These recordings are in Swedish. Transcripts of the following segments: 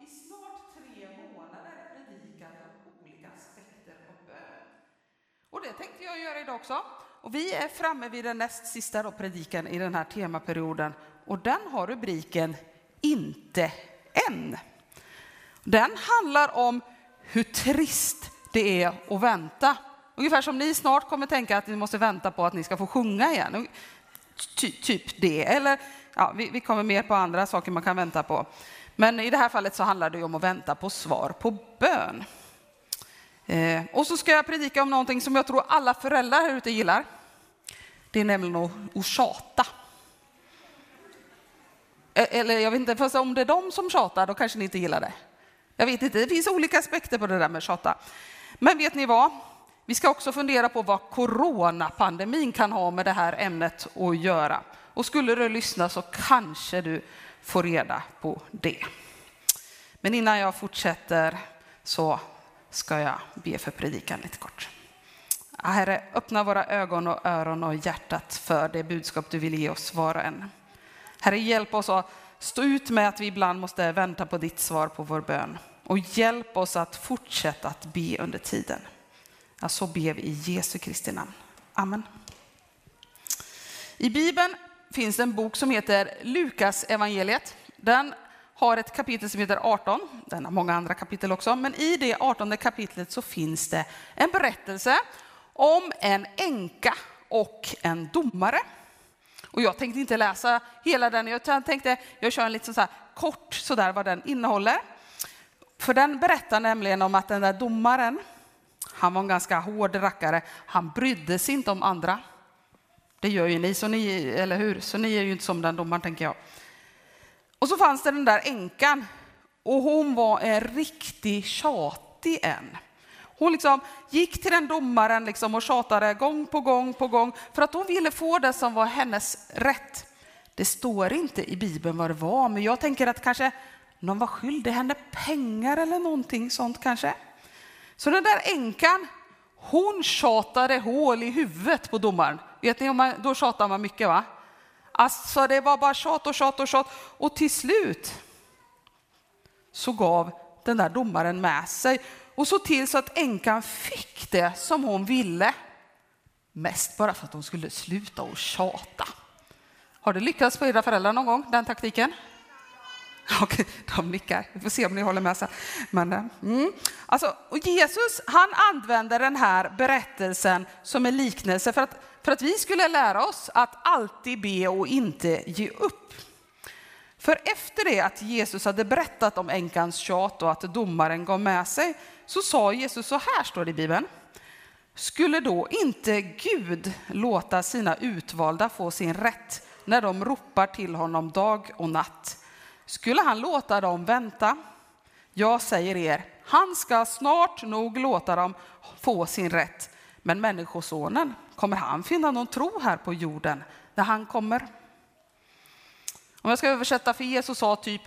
i snart tre månader predikat om olika aspekter av bön. Och det tänkte jag göra idag också. Och vi är framme vid den näst sista då predikan i den här temaperioden och den har rubriken Inte än. Den handlar om hur trist det är att vänta. Ungefär som ni snart kommer tänka att ni måste vänta på att ni ska få sjunga igen. Ty, typ det. Eller ja, vi, vi kommer mer på andra saker man kan vänta på. Men i det här fallet så handlar det om att vänta på svar på bön. Eh, och så ska jag predika om någonting som jag tror alla föräldrar här ute gillar. Det är nämligen att, att tjata. Eh, eller jag vet inte, fast om det är de som tjatar, då kanske ni inte gillar det. Jag vet inte, det finns olika aspekter på det där med tjata. Men vet ni vad? Vi ska också fundera på vad coronapandemin kan ha med det här ämnet att göra. Och skulle du lyssna så kanske du få reda på det. Men innan jag fortsätter så ska jag be för predikan lite kort. Herre, öppna våra ögon och öron och hjärtat för det budskap du vill ge oss var och en. Herre, hjälp oss att stå ut med att vi ibland måste vänta på ditt svar på vår bön. Och hjälp oss att fortsätta att be under tiden. Ja, så ber vi i Jesu Kristi namn. Amen. I Bibeln finns det en bok som heter Lukas evangeliet. Den har ett kapitel som heter 18. Den har många andra kapitel också. Men i det 18 kapitlet så finns det en berättelse om en änka och en domare. Och jag tänkte inte läsa hela den, jag tänkte jag kör en lite så här kort sådär vad den innehåller. För den berättar nämligen om att den där domaren, han var en ganska hård rackare, han brydde sig inte om andra. Det gör ju ni, så ni, eller hur? Så ni är ju inte som den domaren tänker jag. Och så fanns det den där änkan och hon var eh, en riktig tjatig en. Hon liksom gick till den domaren liksom och tjatade gång på gång på gång för att hon ville få det som var hennes rätt. Det står inte i Bibeln vad det var, men jag tänker att kanske någon var skyldig henne pengar eller någonting sånt kanske. Så den där änkan, hon tjatade hål i huvudet på domaren. Vet ni, då tjatar man mycket va? Alltså det var bara tjat och tjat och tjat. Och till slut så gav den där domaren med sig och så till så att änkan fick det som hon ville. Mest bara för att hon skulle sluta och tjata. Har det lyckats på era föräldrar någon gång, den taktiken? Okej, de nickar. Vi får se om ni håller med. sen. Men, eh, mm. alltså, och Jesus han använder den här berättelsen som en liknelse för att, för att vi skulle lära oss att alltid be och inte ge upp. För efter det att Jesus hade berättat om änkans tjat och att domaren gav med sig så sa Jesus så här, står det i Bibeln. Skulle då inte Gud låta sina utvalda få sin rätt när de ropar till honom dag och natt? Skulle han låta dem vänta? Jag säger er, han ska snart nog låta dem få sin rätt. Men Människosonen, kommer han finna någon tro här på jorden när han kommer? Om jag ska översätta, för Jesus sa typ,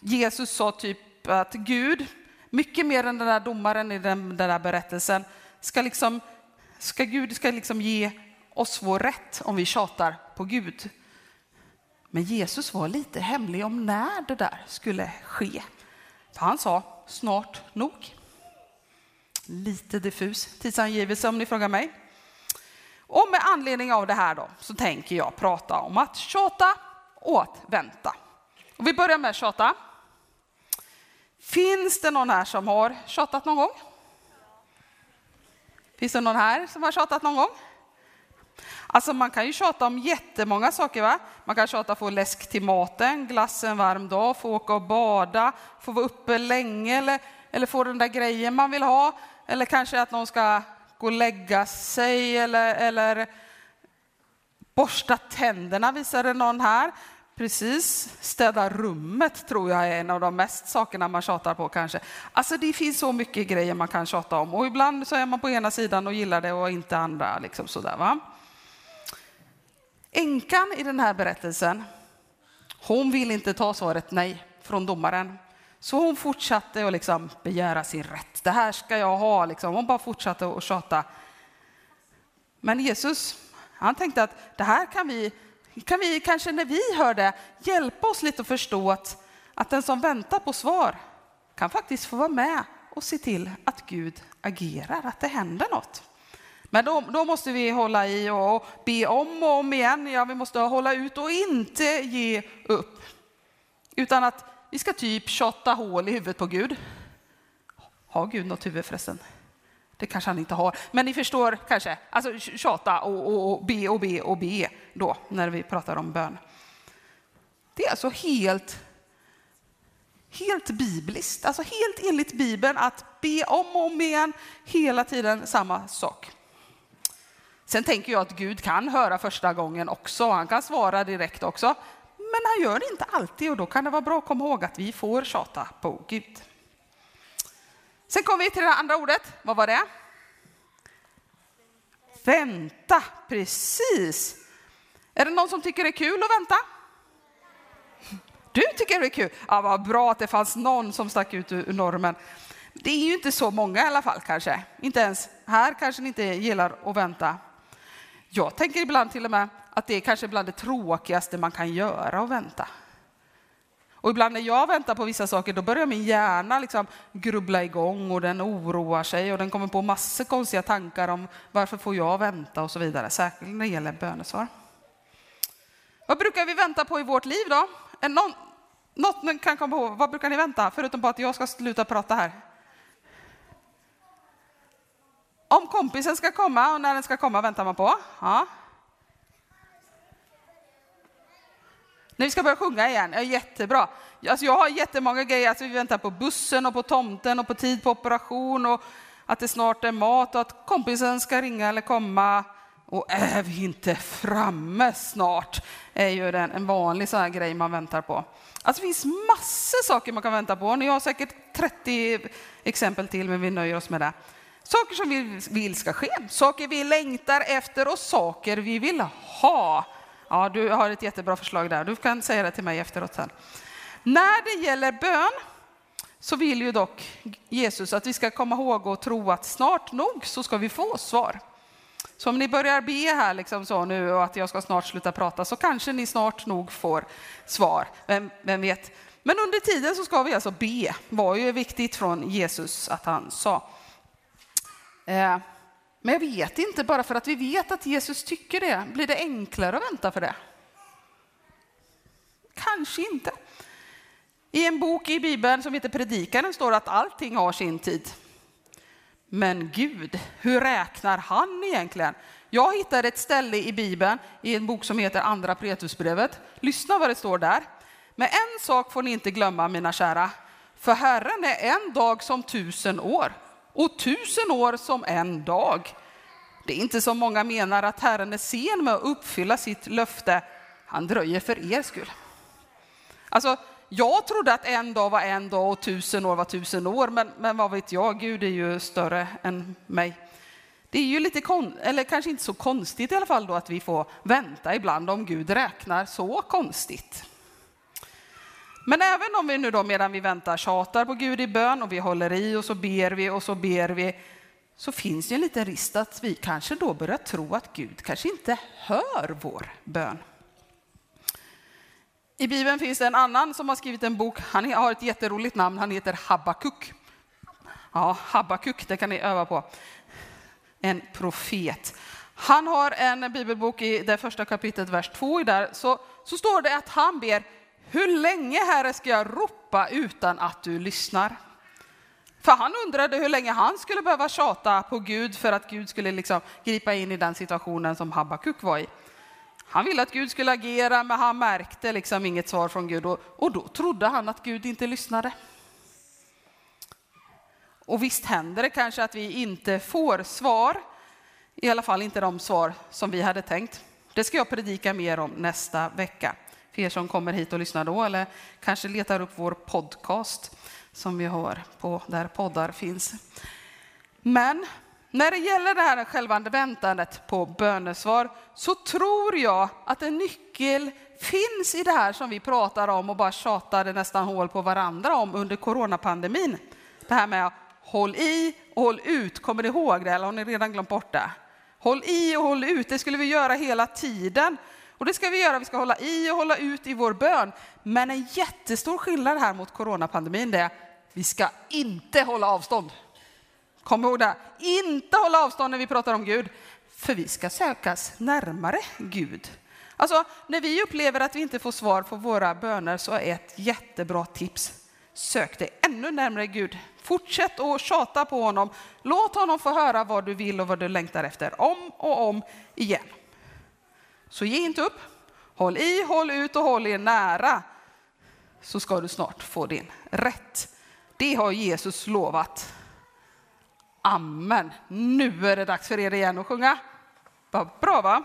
Jesus sa typ att Gud, mycket mer än den där domaren i den, den där berättelsen, ska liksom, ska Gud ska liksom ge oss vår rätt om vi tjatar på Gud. Men Jesus var lite hemlig om när det där skulle ske. För han sa snart nog. Lite diffus tidsangivelse om ni frågar mig. Och med anledning av det här då så tänker jag prata om att tjata och att vänta. Och vi börjar med tjata. Finns det någon här som har tjatat någon gång? Finns det någon här som har tjatat någon gång? Alltså man kan ju tjata om jättemånga saker. Va? Man kan tjata få läsk till maten, glass en varm dag, få åka och bada, få vara uppe länge eller, eller få den där grejen man vill ha. Eller kanske att någon ska gå och lägga sig eller, eller borsta tänderna visade någon här. Precis, städa rummet tror jag är en av de mest sakerna man tjatar på kanske. Alltså det finns så mycket grejer man kan tjata om och ibland så är man på ena sidan och gillar det och inte andra. Liksom sådär, va? Änkan i den här berättelsen, hon vill inte ta svaret nej från domaren. Så hon fortsatte att liksom begära sin rätt. Det här ska jag ha. Liksom. Hon bara fortsatte att tjata. Men Jesus, han tänkte att det här kan vi, kan vi kanske när vi hör det hjälpa oss lite att förstå att, att den som väntar på svar kan faktiskt få vara med och se till att Gud agerar, att det händer något. Men då, då, måste vi hålla i och be om och om igen. Ja, vi måste hålla ut och inte ge upp. Utan att vi ska typ tjotta hål i huvudet på Gud. Har Gud något huvud förresten? Det kanske han inte har, men ni förstår kanske. Alltså tjata och, och, och be och be och be då när vi pratar om bön. Det är alltså helt, helt bibliskt, alltså helt enligt Bibeln att be om och om igen, hela tiden samma sak. Sen tänker jag att Gud kan höra första gången också, han kan svara direkt också. Men han gör det inte alltid och då kan det vara bra att komma ihåg att vi får tjata på Gud. Sen kommer vi till det andra ordet. Vad var det? Vänta, precis. Är det någon som tycker det är kul att vänta? Du tycker det är kul? Ja, vad bra att det fanns någon som stack ut ur normen. Det är ju inte så många i alla fall kanske. Inte ens här kanske ni inte gillar att vänta. Jag tänker ibland till och med att det är kanske bland det tråkigaste man kan göra att vänta. Och ibland när jag väntar på vissa saker, då börjar min hjärna liksom grubbla igång och den oroar sig och den kommer på massor konstiga tankar om varför får jag vänta och så vidare, särskilt när det gäller bönesvar. Vad brukar vi vänta på i vårt liv då? Någon, något ni kan komma på, vad brukar ni vänta, förutom på att jag ska sluta prata här? Om kompisen ska komma och när den ska komma väntar man på. Ja. När vi ska börja sjunga igen, ja, jättebra. Alltså jag har jättemånga grejer, alltså vi väntar på bussen och på tomten och på tid på operation och att det snart är mat och att kompisen ska ringa eller komma. Och är vi inte framme snart? är ju den, en vanlig sån här grej man väntar på. Alltså det finns massor saker man kan vänta på. Ni har säkert 30 exempel till, men vi nöjer oss med det. Saker som vi vill ska ske, saker vi längtar efter och saker vi vill ha. Ja, du har ett jättebra förslag där. Du kan säga det till mig efteråt sen. När det gäller bön så vill ju dock Jesus att vi ska komma ihåg och tro att snart nog så ska vi få svar. Så om ni börjar be här liksom så nu och att jag ska snart sluta prata så kanske ni snart nog får svar. Vem, vem vet? Men under tiden så ska vi alltså be, var ju viktigt från Jesus att han sa. Eh, men jag vet inte, bara för att vi vet att Jesus tycker det, blir det enklare att vänta för det? Kanske inte. I en bok i Bibeln som heter Predikaren står att allting har sin tid. Men Gud, hur räknar han egentligen? Jag hittade ett ställe i Bibeln i en bok som heter Andra Petrusbrevet. Lyssna vad det står där. Men en sak får ni inte glömma, mina kära. För Herren är en dag som tusen år och tusen år som en dag. Det är inte som många menar att Herren är sen med att uppfylla sitt löfte. Han dröjer för er skull. Alltså, jag trodde att en dag var en dag och tusen år var tusen år, men, men vad vet jag, Gud är ju större än mig. Det är ju lite, kon eller kanske inte så konstigt i alla fall då att vi får vänta ibland om Gud räknar så konstigt. Men även om vi nu då medan vi väntar tjatar på Gud i bön och vi håller i och så ber vi och så ber vi, så finns det en liten risk att vi kanske då börjar tro att Gud kanske inte hör vår bön. I Bibeln finns det en annan som har skrivit en bok. Han har ett jätteroligt namn. Han heter Habakuk. Ja, Habakuk, det kan ni öva på. En profet. Han har en bibelbok i det första kapitlet, vers 2. Där, så, så står det att han ber, hur länge Herre ska jag ropa utan att du lyssnar? För han undrade hur länge han skulle behöva tjata på Gud för att Gud skulle liksom gripa in i den situationen som Habakuk var i. Han ville att Gud skulle agera, men han märkte liksom inget svar från Gud och, och då trodde han att Gud inte lyssnade. Och visst händer det kanske att vi inte får svar, i alla fall inte de svar som vi hade tänkt. Det ska jag predika mer om nästa vecka, för er som kommer hit och lyssnar då, eller kanske letar upp vår podcast som vi har på där poddar finns. Men när det gäller det här själva väntandet på bönesvar så tror jag att en nyckel finns i det här som vi pratar om och bara tjatade nästan hål på varandra om under coronapandemin. Det här med håll i och håll ut, kommer ni ihåg det eller har ni redan glömt bort det? Håll i och håll ut, det skulle vi göra hela tiden. Och det ska vi göra, vi ska hålla i och hålla ut i vår bön. Men en jättestor skillnad här mot coronapandemin det är vi ska inte hålla avstånd. Kom ihåg det. Inte hålla avstånd när vi pratar om Gud, för vi ska sökas närmare Gud. Alltså, när vi upplever att vi inte får svar på våra böner så är ett jättebra tips. Sök dig ännu närmare Gud. Fortsätt att tjata på honom. Låt honom få höra vad du vill och vad du längtar efter om och om igen. Så ge inte upp. Håll i, håll ut och håll er nära så ska du snart få din rätt. Det har Jesus lovat. Amen. Nu är det dags för er igen att sjunga. Vad bra va?